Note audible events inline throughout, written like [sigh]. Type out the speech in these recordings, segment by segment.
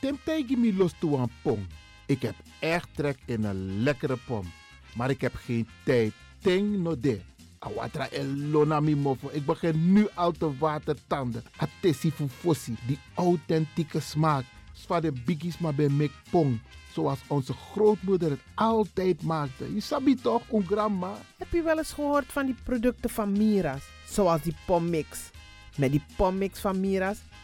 Temtij me los toe een pom. Ik heb echt trek in een lekkere pom. Maar ik heb geen tijd. Ting no de. Awatra elona mi. Ik begin nu al te watertanden. Atesi fufosi. Die authentieke smaak. Zwa de biggies maar bij mek pong. Zoals onze grootmoeder het altijd maakte. Je sabi toch, een grandma? Heb je wel eens gehoord van die producten van Mira's? Zoals die pommix. Met die pommix van Mira's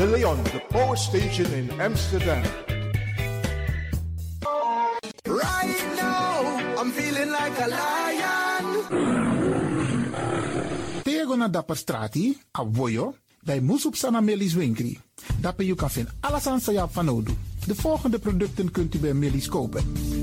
De Leon, de power station in Amsterdam. Right now, I'm feeling like a lion. Tego na dapper strati, a voyo, bij Moesop Sana Melis Winkri. Daarbij je kan vinden alles aan Sayap van. De volgende producten kunt u bij Melis kopen.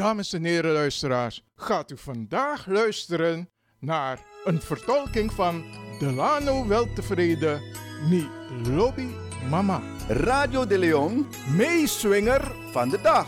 Dames en heren luisteraars, gaat u vandaag luisteren naar een vertolking van Delano Weltevreden, Mi Lobby Mama. Radio de Leon, meeswinger van de dag.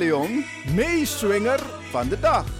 Leon, meeswinger van de dag.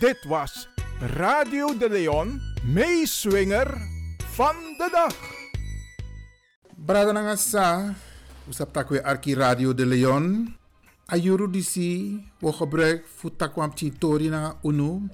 Dit was Radio de Leon, meeswinger van de dag. Brada nanga sa, usap takwe Arki Radio de Leon. Ayuru disi, wo gebruik fu takwam tori nanga unu.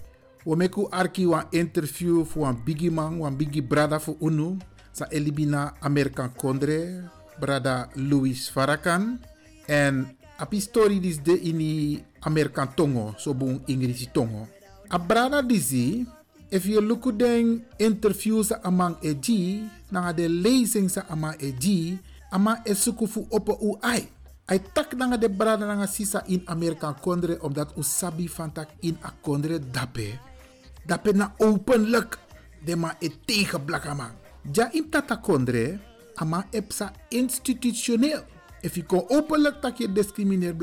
Wo meku Arki wan interview fu wan bigi man, wan bigi brada fu unu. Sa elibina American Kondre, brada Louis Farrakhan. En api story dis de ini American Tongo, so bung Ingrisi Tongo. A brada disi, if you look at den interview sa amang eji, nanga de lezing sa amang eji, ama esuku fu opo u ai. Ai tak nanga de brada nanga sisa in Amerika kondre, omdat u sabi van tak in a kondre dape. Dape na openlijk, de ma e tegen blakama. Ja in tata kondre, ama epsa institutioneel. If you kon openlijk tak je discrimineer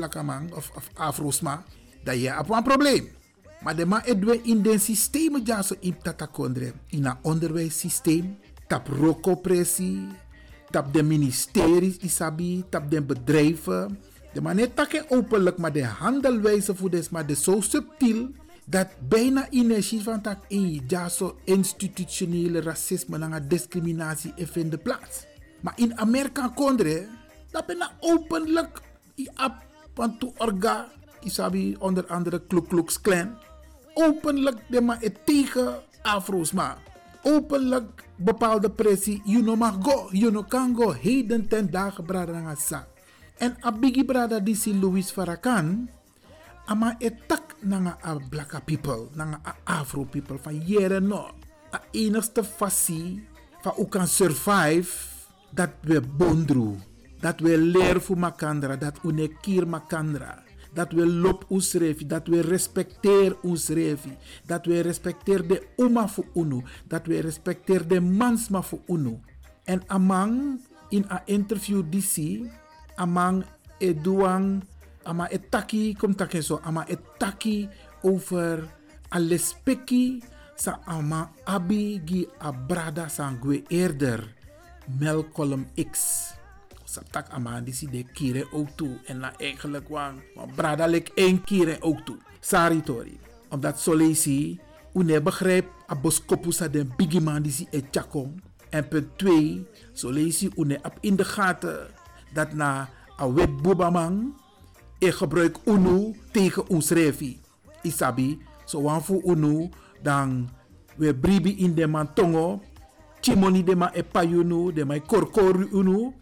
of, of afrosma, dan je hebt een probleem. Maar de man edwe in den systeem ja so in tata kondre. In een onderwijssysteem, tap rokopressie, tap de ministeries isabi, tap de bedrijven. De man net openlijk, maar de handelwijze voor des maar de zo subtiel dat bijna energie van tak in ja so institutionele racisme en discriminatie in vinden plaats. Maar in Amerika kondre, dat ben openlijk i van to orga isabi onder andere Ku Klux Klan openlijk de ma tegen afro's maar openlijk bepaalde pressie. You no mag go you no kan go. Heden ten dagen brada sa. En a bigi brada disi Louis Farrakhan ama etak nanga a blacka people nanga a afro people van jere no. A enigste fasie van u kan survive dat we bondru dat we leer voor makandra dat we ne kier makandra dat we lop ons refi, dat we respecteer ons refi, dat we respecteer de uma voor unu, dat we respecteer de mansma voor unu. En amang in a interview disi, amang eduang, ama etaki, kom take so, ama etaki over alespeki sa ama abi gi abrada sangwe eerder, Melcolm X saptak aman die si de kire ook toe. En na eigenlijk maar brada lek één kire ook toe. Sari tori. Omdat solesi, une begrijp, a boskopu sa den bigi man die si e chakong. En punt 2, solesi une ap in de gaten dat na a wet bubamang, e gebruik unu tegen ons refi. Isabi, so wan fu unu, dan we bribi in de man tongo, chimoni de ma e payunu, de ma korkoru unu,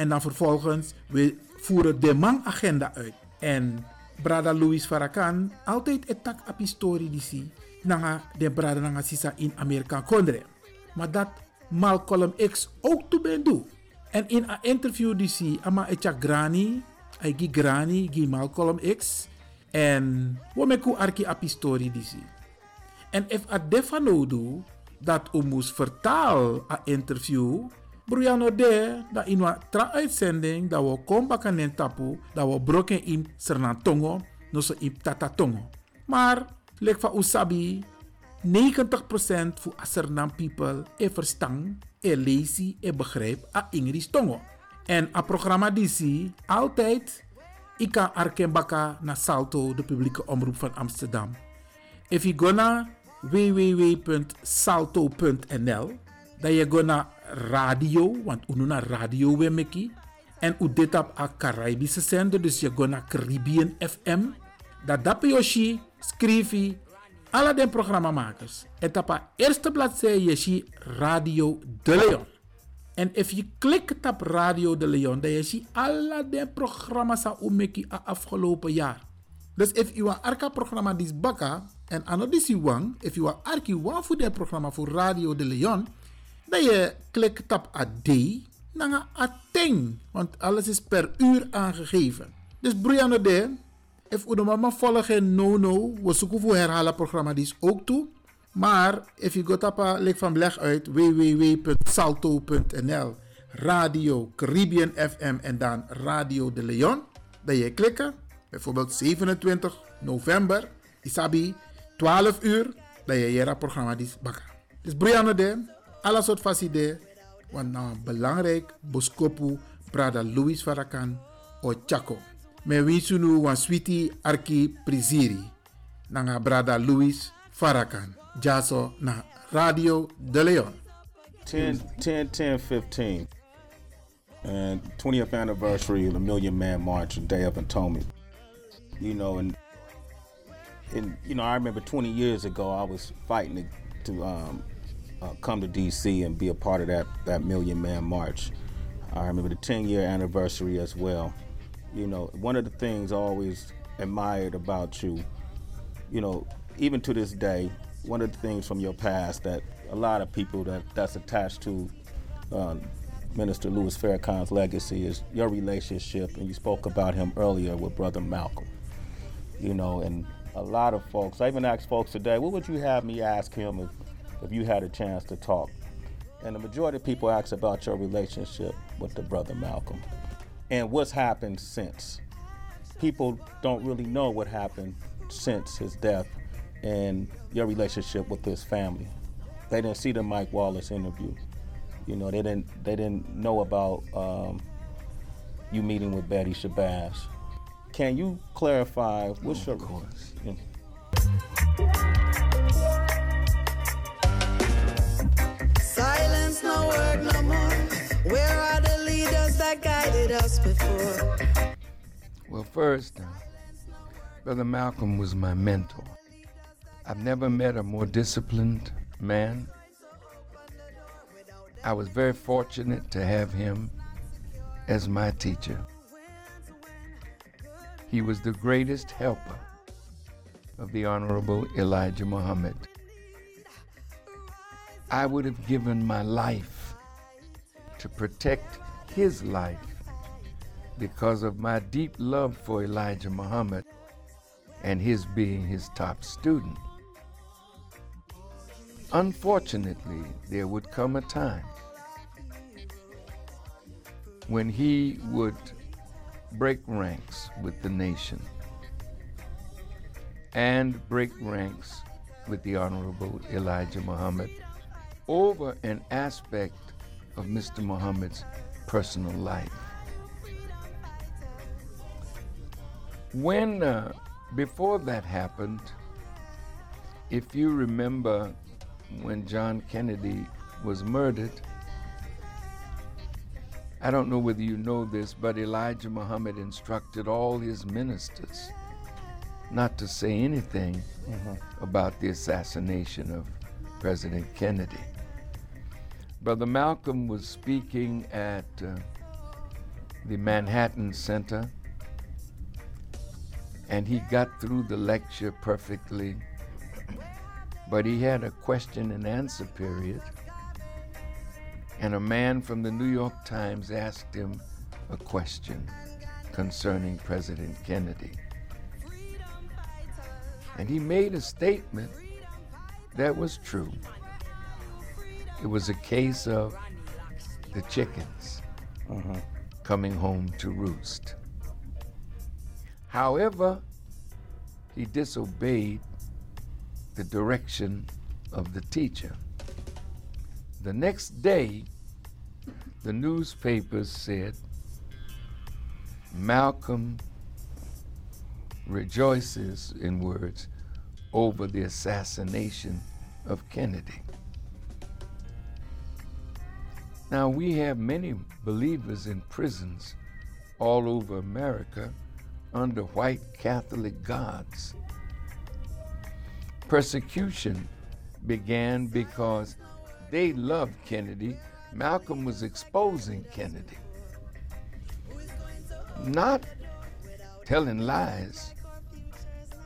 en dan vervolgens, we voeren de man-agenda uit. En Brada Louis Farrakhan, altijd een tak op historie die zie, de Brada nanga sisa in Amerika kondre. Maar dat Malcolm X ook toe ben doe. En in een interview die zie, ama etja grani, ai gi grani, gi Malcolm X. En we meku arki op historie die zie. En if a defano do, dat u moest vertaal a interview, Bruyano de, dat in een tra-uitzending, dat we kombakan en tapu, dat we broken in Sernantongo, no so in Tatatongo. Maar, lek van Usabi, 90% voor Asernam people e verstaan, e lezen, e begrijp a Ingris Tongo. En a programma DC, altijd, ik kan arkenbaka na Salto, de publieke omroep van Amsterdam. If you naar www.salto.nl, dan je go naar radio, want u naar radio we meki. En u dit op a Caribische zender, dus je go naar Caribbean FM. Dat dap yoshi, schrijf alle de programmamakers. En op a eerste bladzijde je zie Radio De Leon. En if je klikt op Radio De Leon, dan je ziet alle de programma's a afgelopen jaar. Dus if you want arka programma dis baka en anodisi wang, if you want arki wang voor de programma voor Radio De Leon, dan je klikt op a D, dan a ting, want alles is per uur aangegeven. Dus Brianna de, if u de mama volgen no no, we zoeken voor herhalen programma die is ook toe. Maar if je gaat op lik van beleg uit www.salto.nl Radio Caribbean FM en dan Radio de Leon. Dan je klikken, bijvoorbeeld 27 november, Isabi, 12 uur, dan je je programma die bakken. Dus Brianna de, alles soort facide, want nou belangrijk, Boskopu, Prada Louis Farrakhan, o Chaco. Me winsunu wan sweetie arki priziri, nanga Brada Louis Farrakhan. Jaso na Radio D'Leon. 10, 10, 10, 15. And 20th anniversary of the Million Man March and Day Up in Tommy. You know, and and you know, I remember 20 years ago, I was fighting to, to um, uh, come to D.C. and be a part of that that Million Man March. I remember the 10 year anniversary as well. You know, one of the things I always admired about you, you know, even to this day, one of the things from your past that a lot of people that that's attached to uh, Minister Louis Farrakhan's legacy is your relationship, and you spoke about him earlier with Brother Malcolm. You know, and a lot of folks, I even asked folks today, what would you have me ask him if, if you had a chance to talk? And the majority of people ask about your relationship with the Brother Malcolm and what's happened since. People don't really know what happened since his death and your relationship with his family. They didn't see the Mike Wallace interview. You know, they didn't they didn't know about um, you meeting with Betty Shabazz. Can you clarify what's your course? Silence word no more. Where are the leaders that guided us before? Well, first, uh, Brother Malcolm was my mentor. I've never met a more disciplined man. I was very fortunate to have him as my teacher. He was the greatest helper of the Honorable Elijah Muhammad. I would have given my life to protect his life because of my deep love for Elijah Muhammad and his being his top student. Unfortunately, there would come a time when he would break ranks with the nation and break ranks with the Honorable Elijah Muhammad over an aspect of Mr. Muhammad's personal life. When, uh, before that happened, if you remember when John Kennedy was murdered, I don't know whether you know this, but Elijah Muhammad instructed all his ministers not to say anything about the assassination of President Kennedy. Brother Malcolm was speaking at uh, the Manhattan Center, and he got through the lecture perfectly, but he had a question and answer period. And a man from the New York Times asked him a question concerning President Kennedy. And he made a statement that was true. It was a case of the chickens mm-hmm. coming home to roost. However, he disobeyed the direction of the teacher. The next day, the newspapers said Malcolm rejoices, in words, over the assassination of Kennedy. Now, we have many believers in prisons all over America under white Catholic gods. Persecution began because they loved Kennedy. Malcolm was exposing Kennedy, not telling lies,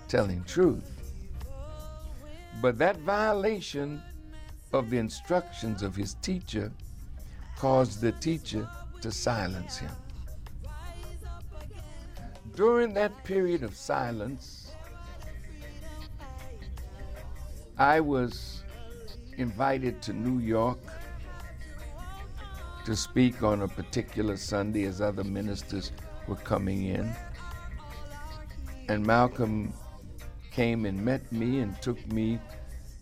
telling truth. But that violation of the instructions of his teacher caused the teacher to silence him. during that period of silence, I was invited to New York to speak on a particular Sunday as other ministers were coming in. And Malcolm came and met me and took me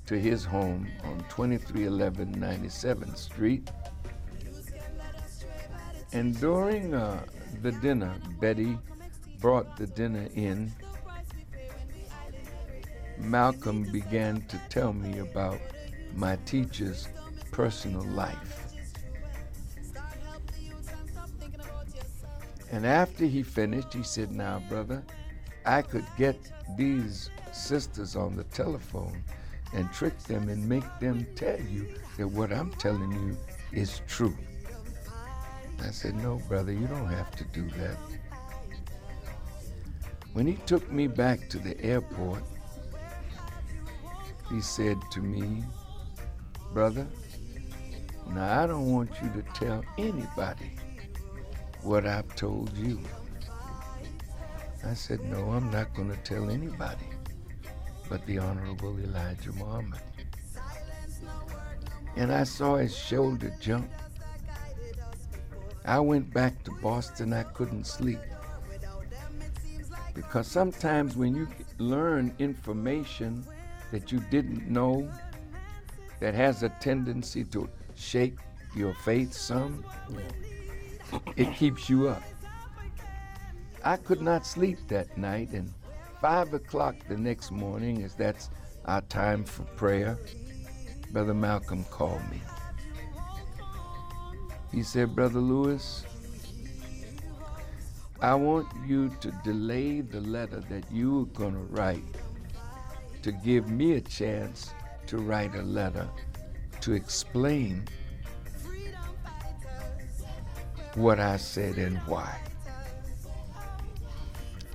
to his home on 2311 97th Street. And during uh, the dinner, Betty brought the dinner in. Malcolm began to tell me about my teacher's personal life. And after he finished, he said, Now, brother, I could get these sisters on the telephone and trick them and make them tell you that what I'm telling you is true. I said, No, brother, you don't have to do that. When he took me back to the airport, he said to me, Brother, now I don't want you to tell anybody what I've told you. I said, No, I'm not going to tell anybody but the Honorable Elijah Muhammad. And I saw his shoulder jump. I went back to Boston, I couldn't sleep. Because sometimes when you learn information that you didn't know, that has a tendency to shake your faith some, it keeps you up. I could not sleep that night, and five o'clock the next morning, as that's our time for prayer, Brother Malcolm called me. He said, Brother Louis, I want you to delay the letter that you were going to write to give me a chance to write a letter to explain what I said and why.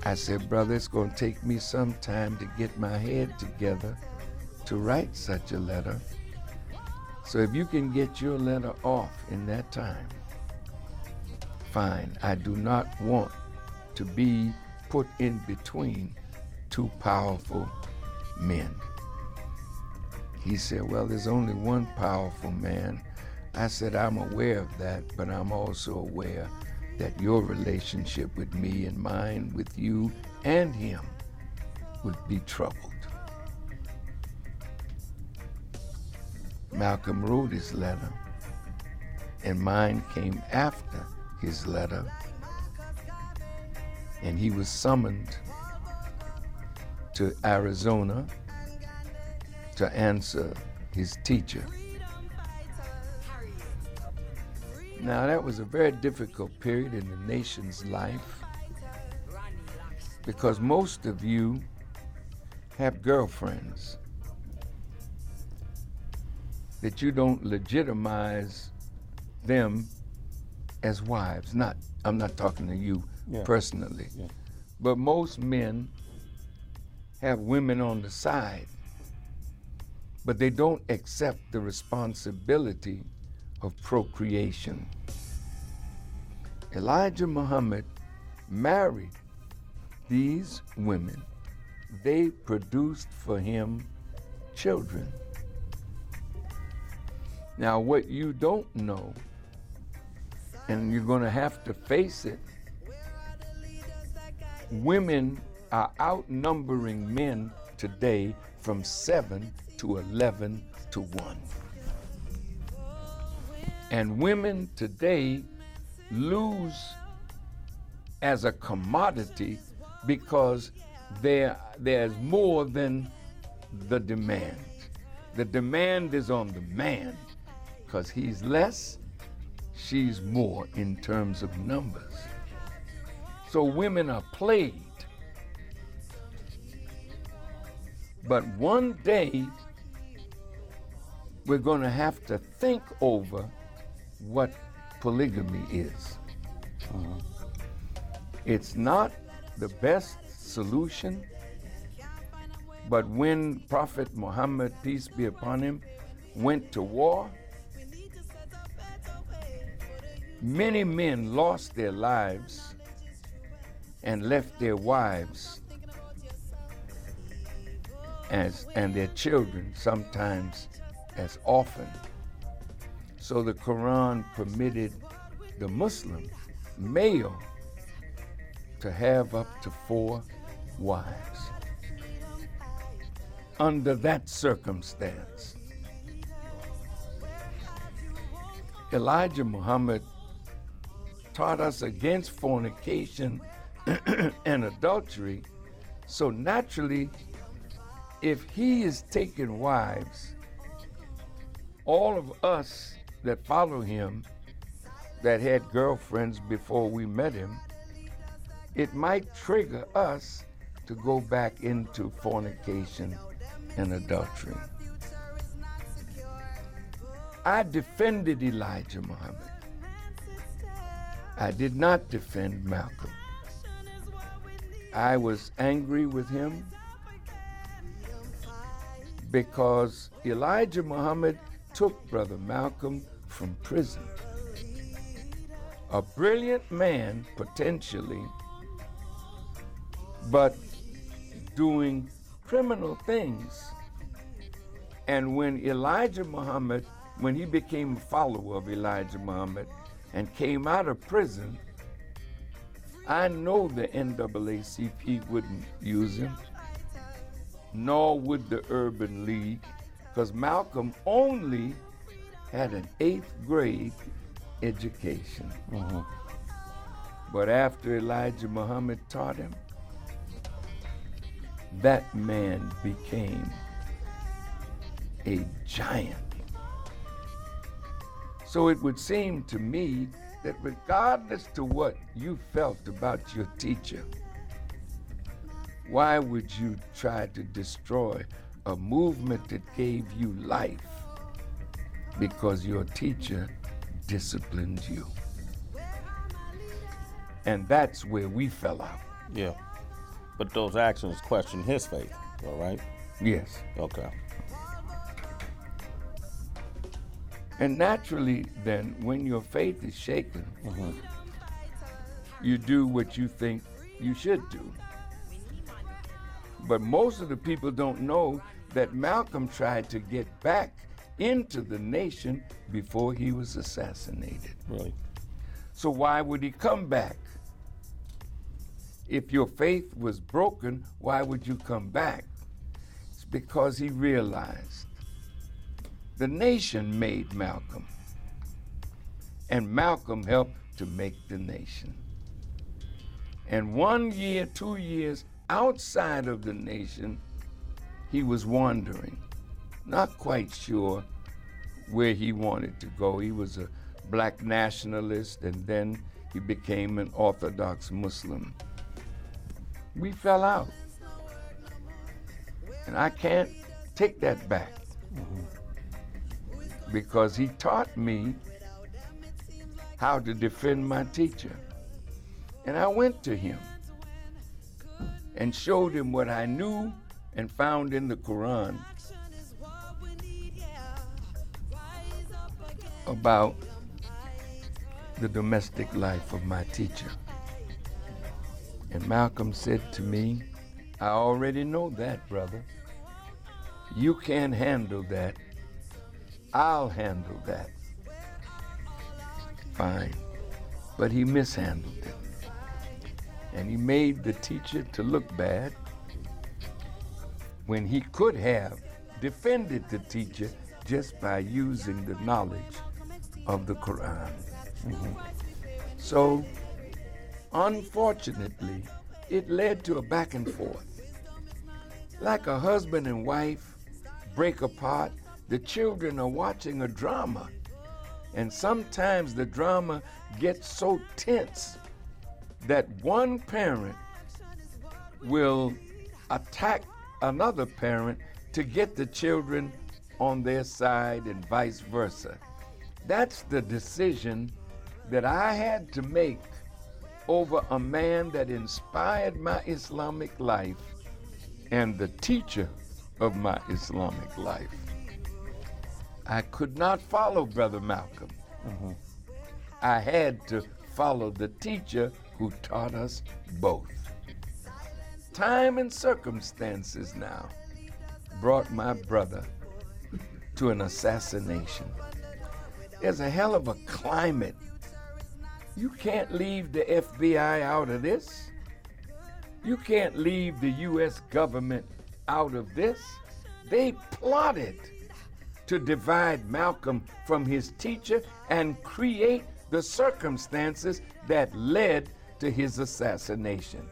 I said, Brother, it's going to take me some time to get my head together to write such a letter. So if you can get your letter off in that time, fine. I do not want to be put in between two powerful men. He said, Well, there's only one powerful man. I said, I'm aware of that, but I'm also aware that your relationship with me and mine with you and him would be troubled. Malcolm wrote his letter, and mine came after his letter, and he was summoned to Arizona to answer his teacher. Now, that was a very difficult period in the nation's life because most of you have girlfriends that you don't legitimize them as wives. Not, I'm not talking to you Yeah. personally, but most men have women on the side, but they don't accept the responsibility of procreation. Elijah Muhammad married these women. They produced for him children. Now, what you don't know, and you're going to have to face it, women are outnumbering men today from 7 to 11 to 1. And women today lose as a commodity because there, there's more than the demand. The demand is on the man because he's less, she's more in terms of numbers. So women are played. But one day, we're going to have to think over what polygamy is. Uh-huh. It's not the best solution, but when Prophet Muhammad, peace be upon him, went to war, many men lost their lives and left their wives as and their children sometimes as often. So the Quran permitted the Muslim male to have up to four wives. Under that circumstance, Elijah Muhammad taught us against fornication [clears throat] and adultery. So naturally, if he is taking wives, all of us that follow him that had girlfriends before we met him, it might trigger us to go back into fornication and adultery. I defended Elijah Muhammad. I did not defend Malcolm. I was angry with him because Elijah Muhammad took Brother Malcolm from prison. A brilliant man, potentially, but doing criminal things. And when Elijah Muhammad, when he became a follower of Elijah Muhammad and came out of prison, I know the NAACP wouldn't use him, nor would the Urban League, because Malcolm only had an eighth grade education. Mm-hmm. But after Elijah Muhammad taught him, that man became a giant. So it would seem to me that regardless to what you felt about your teacher, why would you try to destroy a movement that gave you life because your teacher disciplined you? And that's where we fell out. Yeah. But those actions question his faith, all right? Yes. Okay. And naturally, then, when your faith is shaken, you do what you think you should do. But most of the people don't know that Malcolm tried to get back into the nation before he was assassinated. Really? So why would he come back? If your faith was broken, why would you come back? It's because he realized the nation made Malcolm, and Malcolm helped to make the nation. And one year, two years outside of the nation, he was wandering, not quite sure where he wanted to go. He was a black nationalist, and then he became an Orthodox Muslim. We fell out. And I can't take that back mm-hmm. Because he taught me how to defend my teacher. And I went to him and showed him what I knew and found in the Quran about the domestic life of my teacher. And Malcolm said to me, I already know that, brother. You can't handle that. I'll handle that. Fine. But he mishandled it. And he made the teacher to look bad when he could have defended the teacher just by using the knowledge of the Quran. Mm-hmm. So, unfortunately, it led to a back and forth. Like a husband and wife break apart, the children are watching a drama. And sometimes the drama gets so tense that one parent will attack another parent to get the children on their side and vice versa. That's the decision that I had to make over a man that inspired my Islamic life and the teacher of my Islamic life. I could not follow Brother Malcolm. Mm-hmm. I had to follow the teacher who taught us both. Time and circumstances now brought my brother to an assassination. There's a hell of a climate. You can't leave the FBI out of this. You can't leave the U.S. government out of this. They plotted to divide Malcolm from his teacher and create the circumstances that led to his assassination.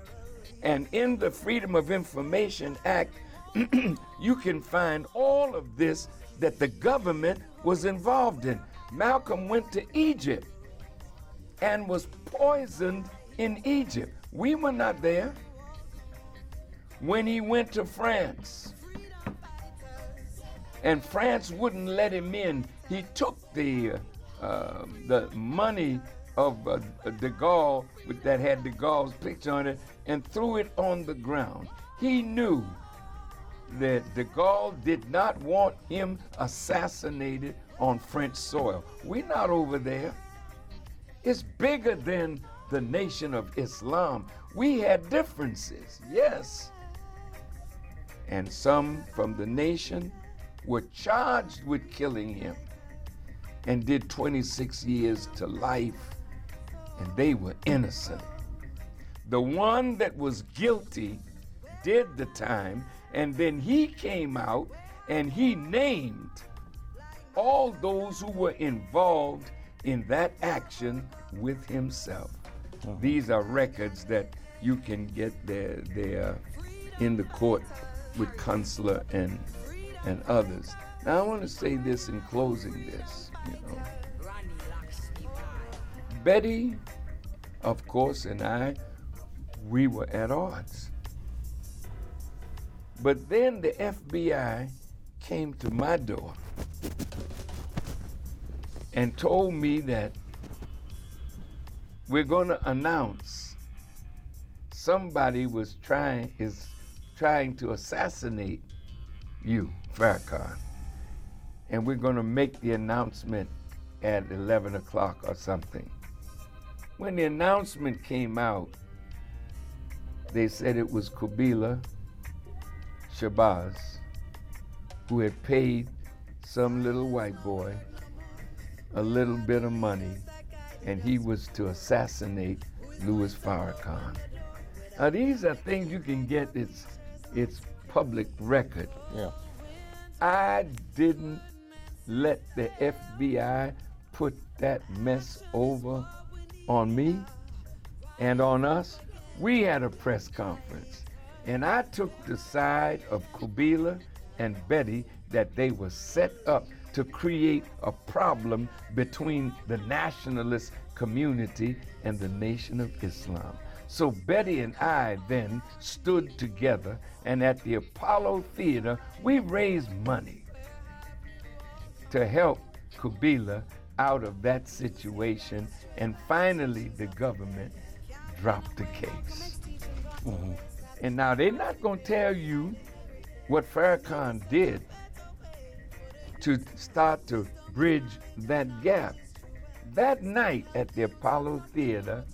And in the Freedom of Information Act, [clears throat] you can find all of this that the government was involved in. Malcolm went to Egypt and was poisoned in Egypt. We were not there. When he went to France, and France wouldn't let him in, he took the uh, the money of uh, de Gaulle that had de Gaulle's picture on it and threw it on the ground. He knew that de Gaulle did not want him assassinated on French soil. We're not over there. It's bigger than the nation of Islam. We had differences, yes. And some from the nation were charged with killing him and did 26 years to life, and they were innocent. The one that was guilty did the time, and then he came out and he named all those who were involved in that action with himself. Uh-huh. These are records that you can get there, there in the court with Consular and and others. Now I want to say this in closing this, you know. Betty, of course, and I, we were at odds. But then the FBI came to my door and told me that we're going to announce somebody was trying is trying to assassinate you, Farrakhan. And we're going to make the announcement at 11 o'clock or something. When the announcement came out, they said it was Qubilah Shabazz who had paid some little white boy a little bit of money and he was to assassinate Louis Farrakhan. Now these are things you can get it's it's public record. Yeah. I didn't let the FBI put that mess over on me and on us. We had a press conference, and I took the side of Qubilah and Betty that they were set up to create a problem between the nationalist community and the Nation of Islam. So Betty and I then stood together, and at the Apollo Theater, we raised money to help Qubilah out of that situation, and finally the government dropped the case. Mm-hmm. And now they're not going to tell you what Farrakhan did to start to bridge that gap. That night at the Apollo Theater,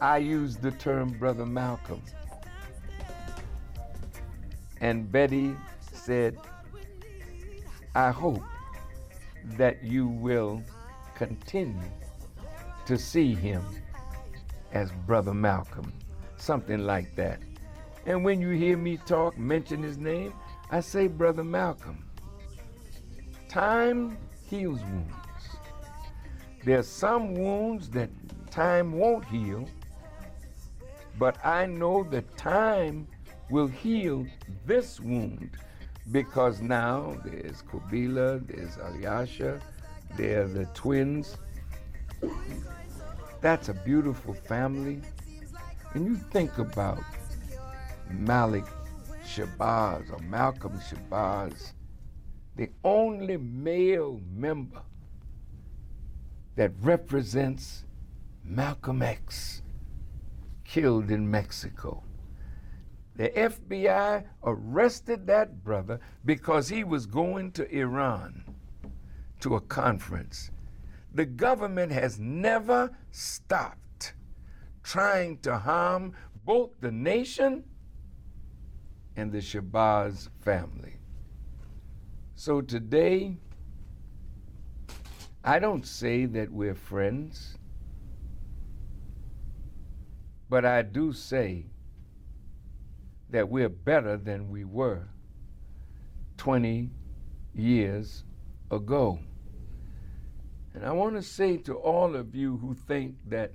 I used the term Brother Malcolm. And Betty said, I hope that you will continue to see him as Brother Malcolm, something like that. And when you hear me talk, mention his name, I say Brother Malcolm. Time heals wounds. There are some wounds that time won't heal, but I know that time will heal this wound because now there's Qubilah, there's Ilyasah, there are the twins. That's a beautiful family. And you think about Malik Shabazz or Malcolm Shabazz, the only male member that represents Malcolm X killed in Mexico. The FBI arrested that brother because he was going to Iran to a conference. the government has never stopped trying to harm both the nation and the Shabazz family. So today, I don't say that we're friends, but I do say that we're better than we were 20 years ago. And I want to say to all of you who think that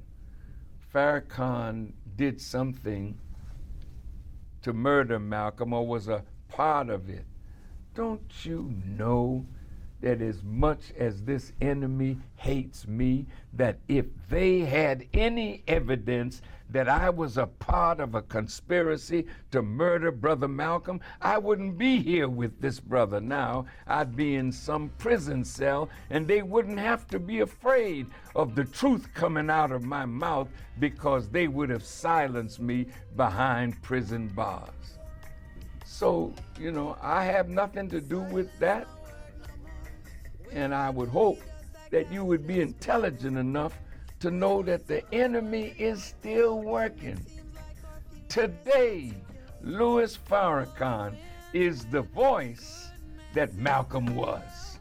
Farrakhan did something to murder Malcolm or was a part of it, don't you know that as much as this enemy hates me, that if they had any evidence that I was a part of a conspiracy to murder Brother Malcolm, I wouldn't be here with this brother now. I'd be in some prison cell, and they wouldn't have to be afraid of the truth coming out of my mouth because they would have silenced me behind prison bars. So, you know, I have nothing to do with that. And I would hope that you would be intelligent enough to know that the enemy is still working. Today, Louis Farrakhan is the voice that Malcolm was.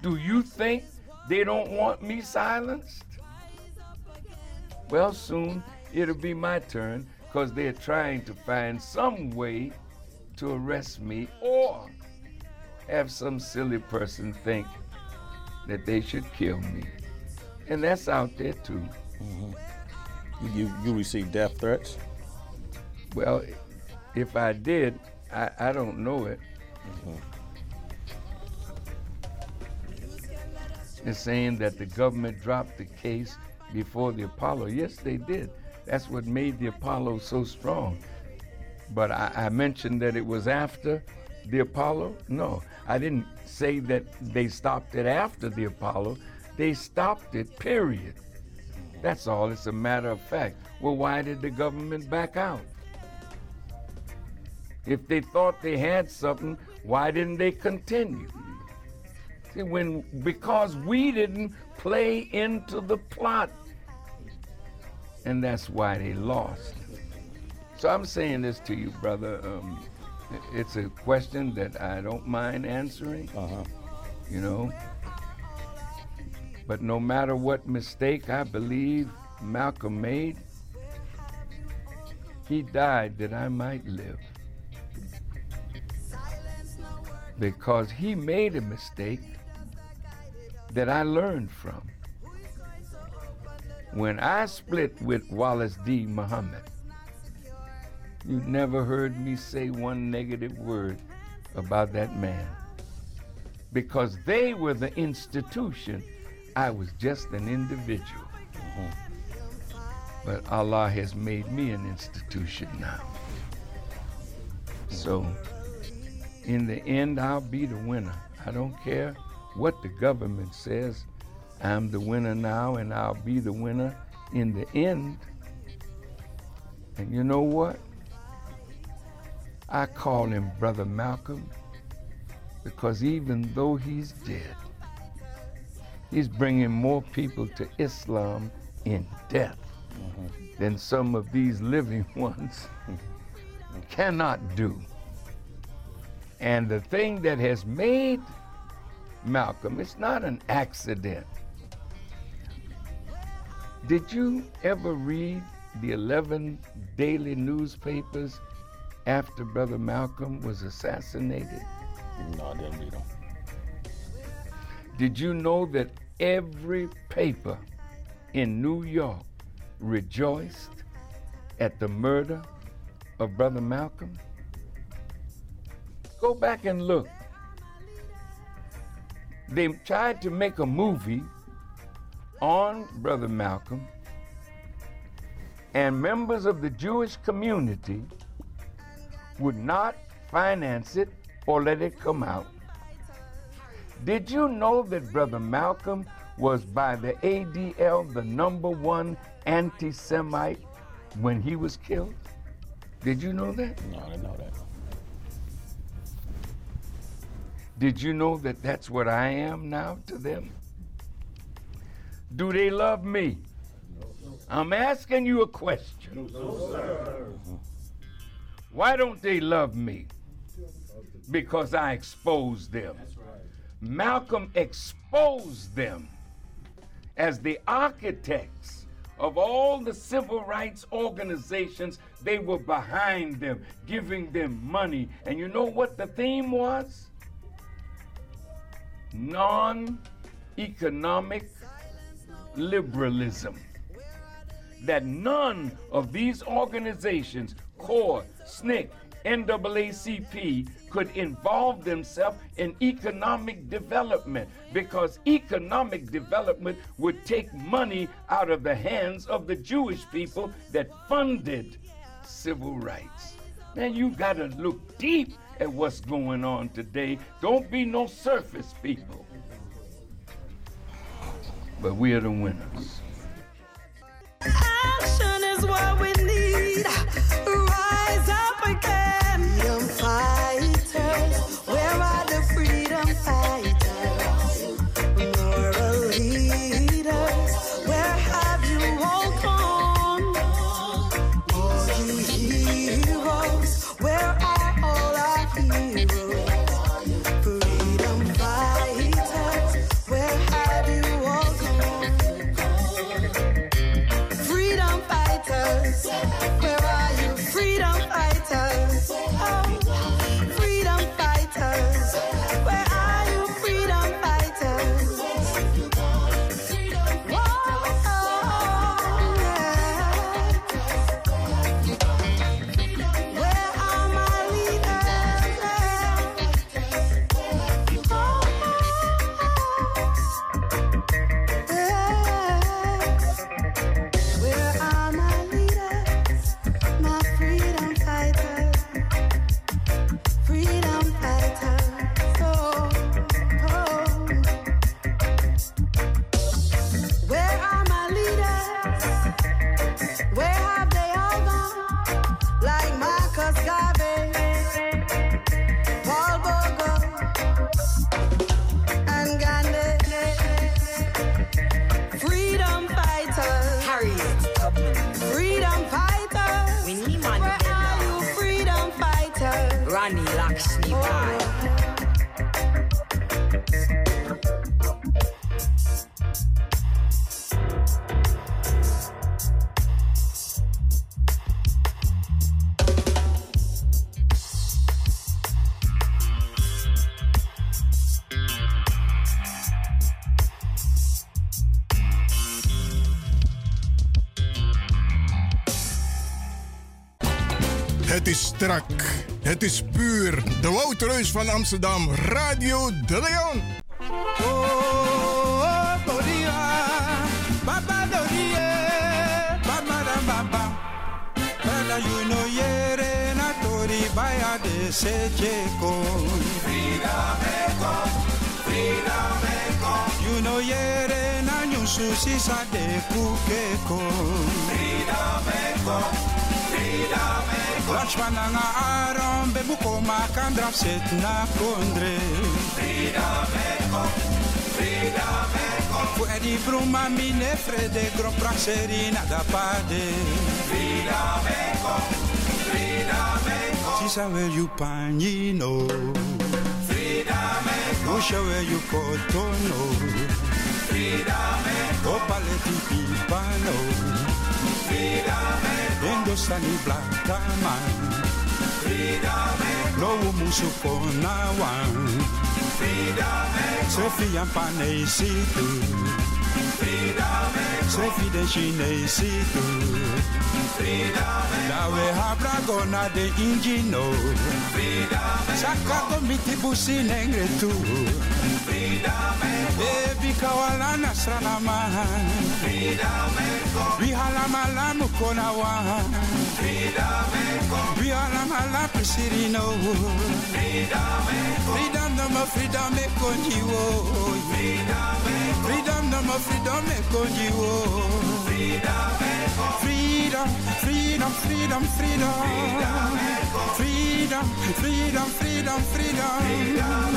Do you think they don't want me silenced? Well, soon it'll be my turn because they're trying to find some way to arrest me or have some silly person think that they should kill me. And that's out there too. Mm-hmm. You you receive death threats? Well, if I did, I, I don't know it. Mm-hmm. They're saying that the government dropped the case before the Apollo. Yes, they did. That's what made the Apollo so strong. But I, I mentioned that it was after the Apollo. No, I didn't say that they stopped it after the Apollo. They stopped it, period. That's all. It's a matter of fact. Well, why did the government back out? If they thought they had something, why didn't they continue? See, when because we didn't play into the plot, and that's why they lost. So I'm saying this to you, brother. Um, it's a question that I don't mind answering. Uh-huh. You know. But no matter what mistake I believe Malcolm made, he died that I might live. Because he made a mistake that I learned from. When I split with Wallace D. Muhammad, you never heard me say one negative word about that man. Because they were the institution, I was just an individual. Uh-huh. But Allah has made me an institution now. So, in the end, I'll be the winner. I don't care what the government says. I'm the winner now, and I'll be the winner in the end. And you know what? I call him Brother Malcolm because even though he's dead, he's bringing more people to Islam in death mm-hmm. than some of these living [laughs] ones cannot do. And the thing that has made Malcolm, it's not an accident. Did you ever read the 11 daily newspapers after Brother Malcolm was assassinated? No, I didn't read them. Did you know that every paper in New York rejoiced at the murder of Brother Malcolm? Go back and look. They tried to make a movie on Brother Malcolm, and members of the Jewish community would not finance it or let it come out. Did you know that Brother Malcolm was by the ADL the number one anti Semite when he was killed? Did you know that? No, I didn't know that. Did you know that that's what I am now to them? Do they love me? I'm asking you a question. Why don't they love me? Because I exposed them. Malcolm exposed them as the architects of all the civil rights organizations. They were behind them, giving them money. And you know what the theme was? Non economic liberalism. That none of these organizations, CORE, SNCC, NAACP, could involve themselves in economic development because economic development would take money out of the hands of the Jewish people that funded civil rights. Man, you got to look deep at what's going on today. Don't be no surface people. But we are the winners. Action is what we need. Rise up again. Fighters. Het is strak. Het is puur. De Woutreus van Amsterdam. Radio De Leon. Oh, Doria, Baba Doria, Baba da Baba. Bala you know yere na tori baya de seche kon. Freedom eko, freedom eko. You know yere na nyusu sisa de kuke kon. Freedom eko, Lax na aron be bukoma kandra set na kondre. Freedom Echo Freedom Echo Fu edi bruma mine frede gro praxerina da pade. Freedom Echo Freedom Echo Sisa wel you panino Freedom Echo Usha wel you kotono. Freedom Echo Opaleti pipano. Frida meko Indostani black man meko Lowu musu konawan Sefi yampane situ Sefi den shine situ Dawe habra gona de ingino. Saka komiti busi nengre tu Baby kawala nasrana man Bihala malamu kona wan Bihala malamu sirino Freedom no more freedom me konjiwo. Freedom no more freedom me konjiwo Freedom, freedom, freedom, freedom Freedom, freedom, freedom, freedom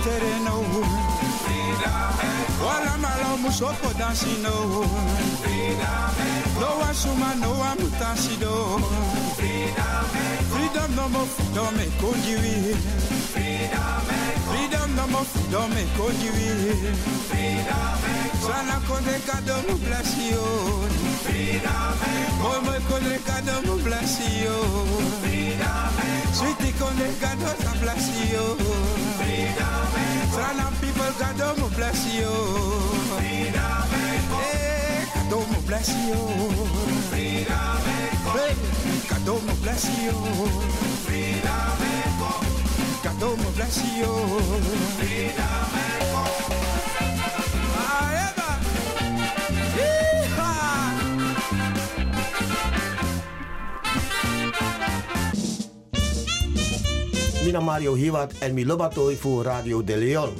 yitere no Wala malo musoko dansi no No wa suma no wa mutansi do Freedom no mo freedom e kondiwi Freedom no mo freedom e kondiwi Sana konde kado mu bless you. Moi moi konde kado mu bless you. Sweetie konde kado sa bless you Sana people kado mu bless you. Eh, kado mu bless you. Hey, kado mu bless you. Kado mu bless you Mina Mario Hiwat en mi Lobatoi voor Radio De Leon.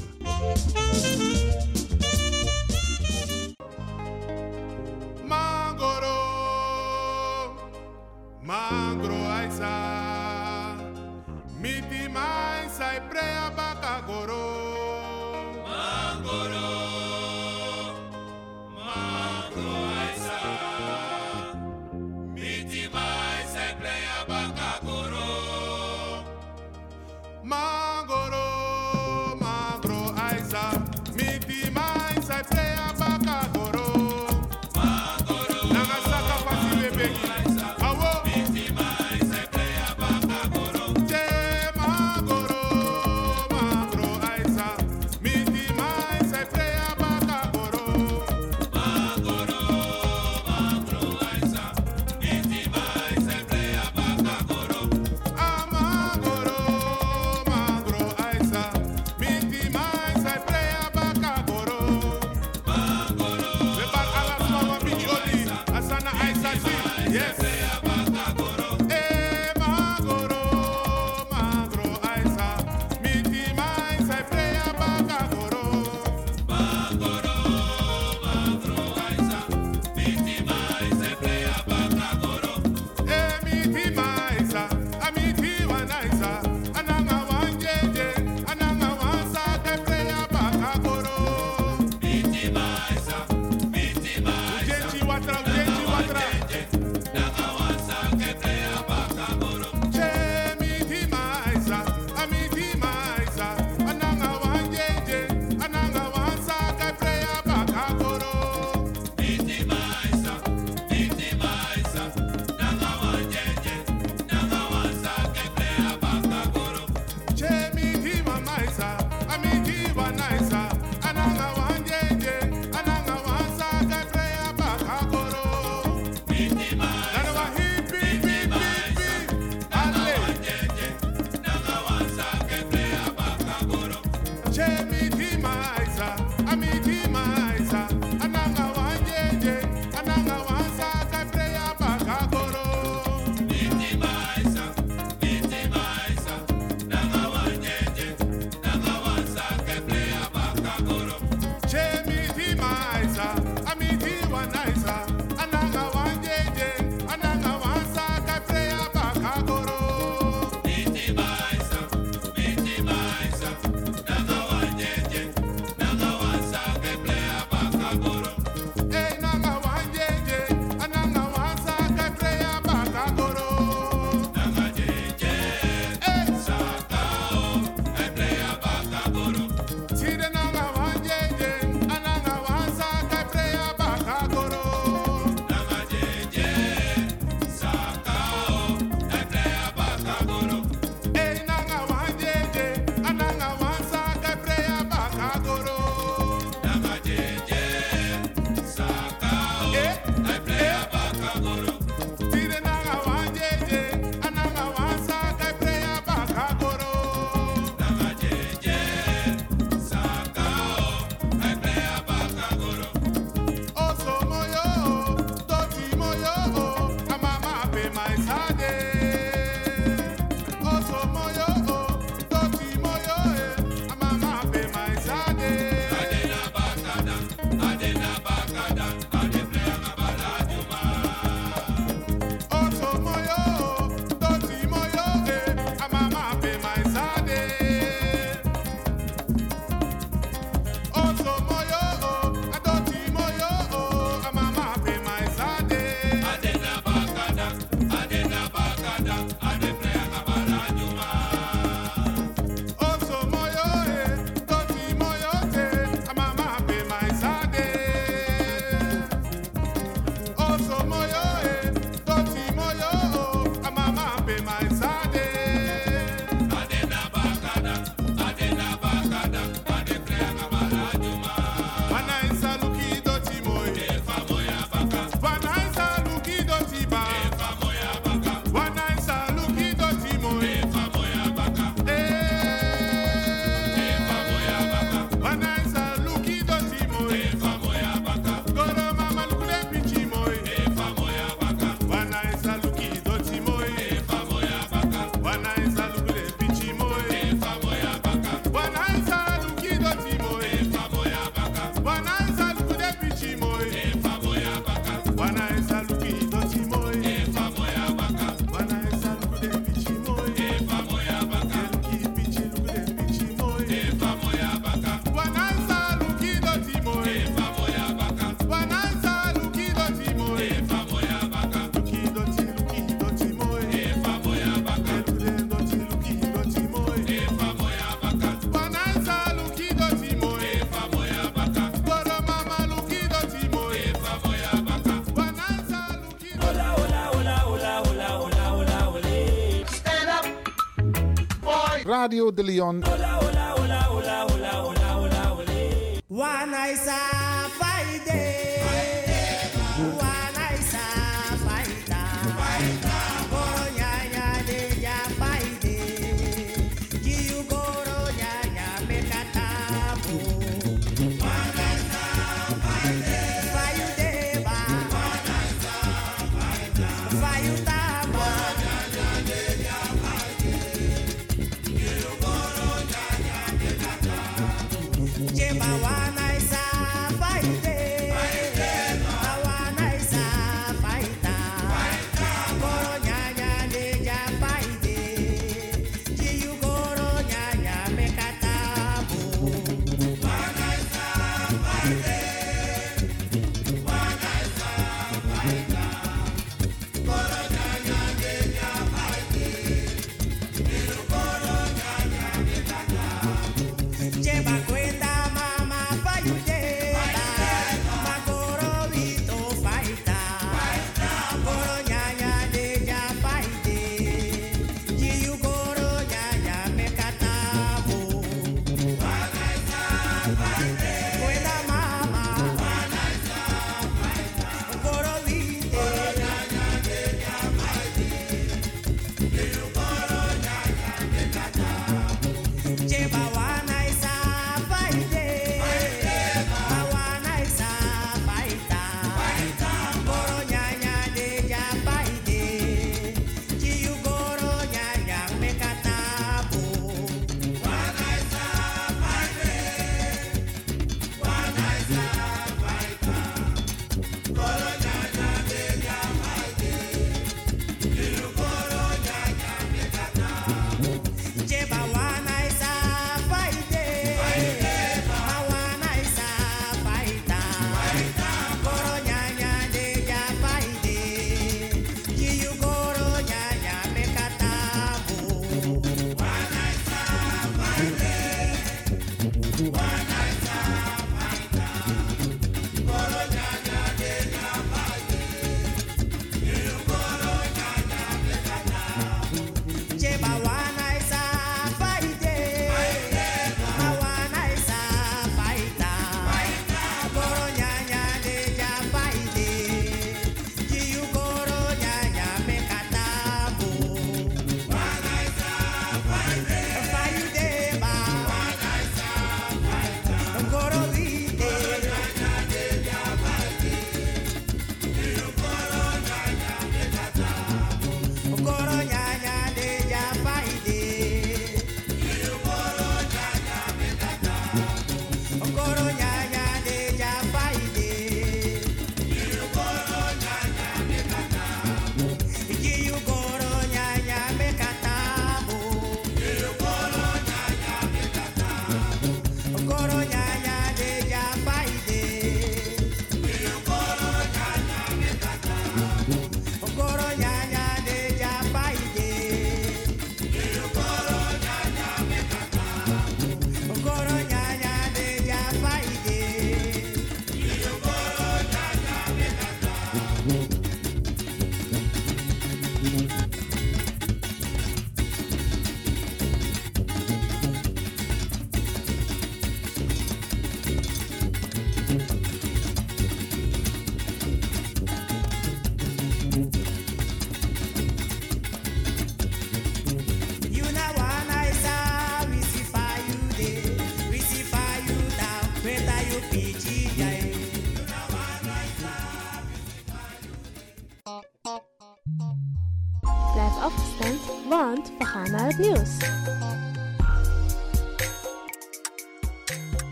Radio de Leon. Hola, hola, hola.